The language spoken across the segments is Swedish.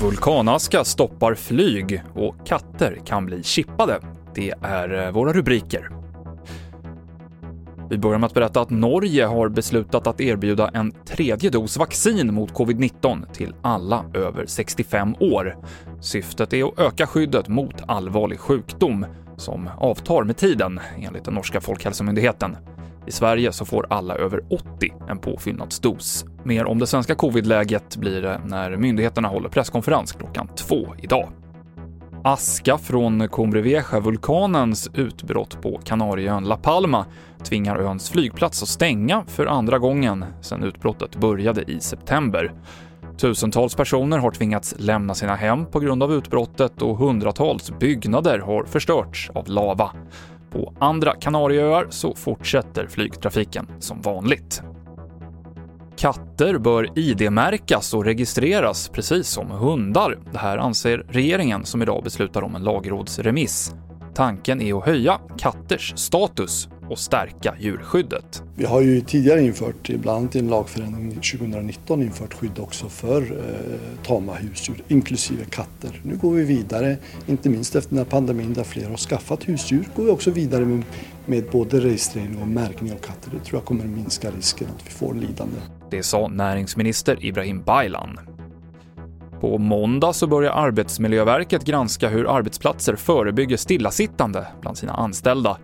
Vulkanaska stoppar flyg och katter kan bli chippade. Det är eh, våra rubriker. Vi börjar med att berätta att Norge har beslutat att erbjuda en tredje dos vaccin mot covid-19 till alla över 65 år. Syftet är att öka skyddet mot allvarlig sjukdom som avtar med tiden, enligt den norska folkhälsomyndigheten. I Sverige så får alla över 80 en påfyllnadsdos. Mer om det svenska covidläget blir det när myndigheterna håller presskonferens klockan två idag. Aska från Cumbre Vieja-vulkanens utbrott på Kanarieön La Palma tvingar öns flygplats att stänga för andra gången sedan utbrottet började i september. Tusentals personer har tvingats lämna sina hem på grund av utbrottet och hundratals byggnader har förstörts av lava. På andra Kanarieöar så fortsätter flygtrafiken som vanligt. Katter bör ID-märkas och registreras precis som hundar. Det här anser regeringen som idag beslutar om en lagrådsremiss. Tanken är att höja katters status och stärka djurskyddet. Vi har ju tidigare infört, bland annat i en lagförändring 2019, infört skydd också för eh, tama husdjur, inklusive katter. Nu går vi vidare, inte minst efter den här pandemin där fler har skaffat husdjur, går vi också vidare med, med både registrering och märkning av katter. Det tror jag kommer minska risken att vi får lidande. Det sa näringsminister Ibrahim Baylan. På måndag så börjar Arbetsmiljöverket granska hur arbetsplatser förebygger stillasittande bland sina anställda.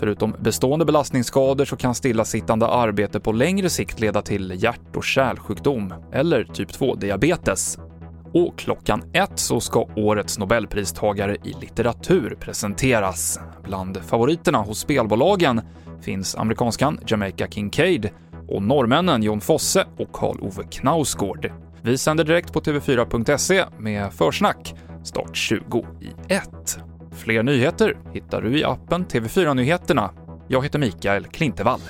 Förutom bestående belastningsskador så kan stillasittande arbete på längre sikt leda till hjärt och kärlsjukdom eller typ 2-diabetes. Och klockan ett så ska årets nobelpristagare i litteratur presenteras. Bland favoriterna hos spelbolagen finns amerikanskan Jamaica Kincaid och norrmännen Jon Fosse och Karl Ove Knausgård. Vi sänder direkt på TV4.se med försnack start 20 i 1. Fler nyheter hittar du i appen TV4 Nyheterna. Jag heter Mikael Klintevall.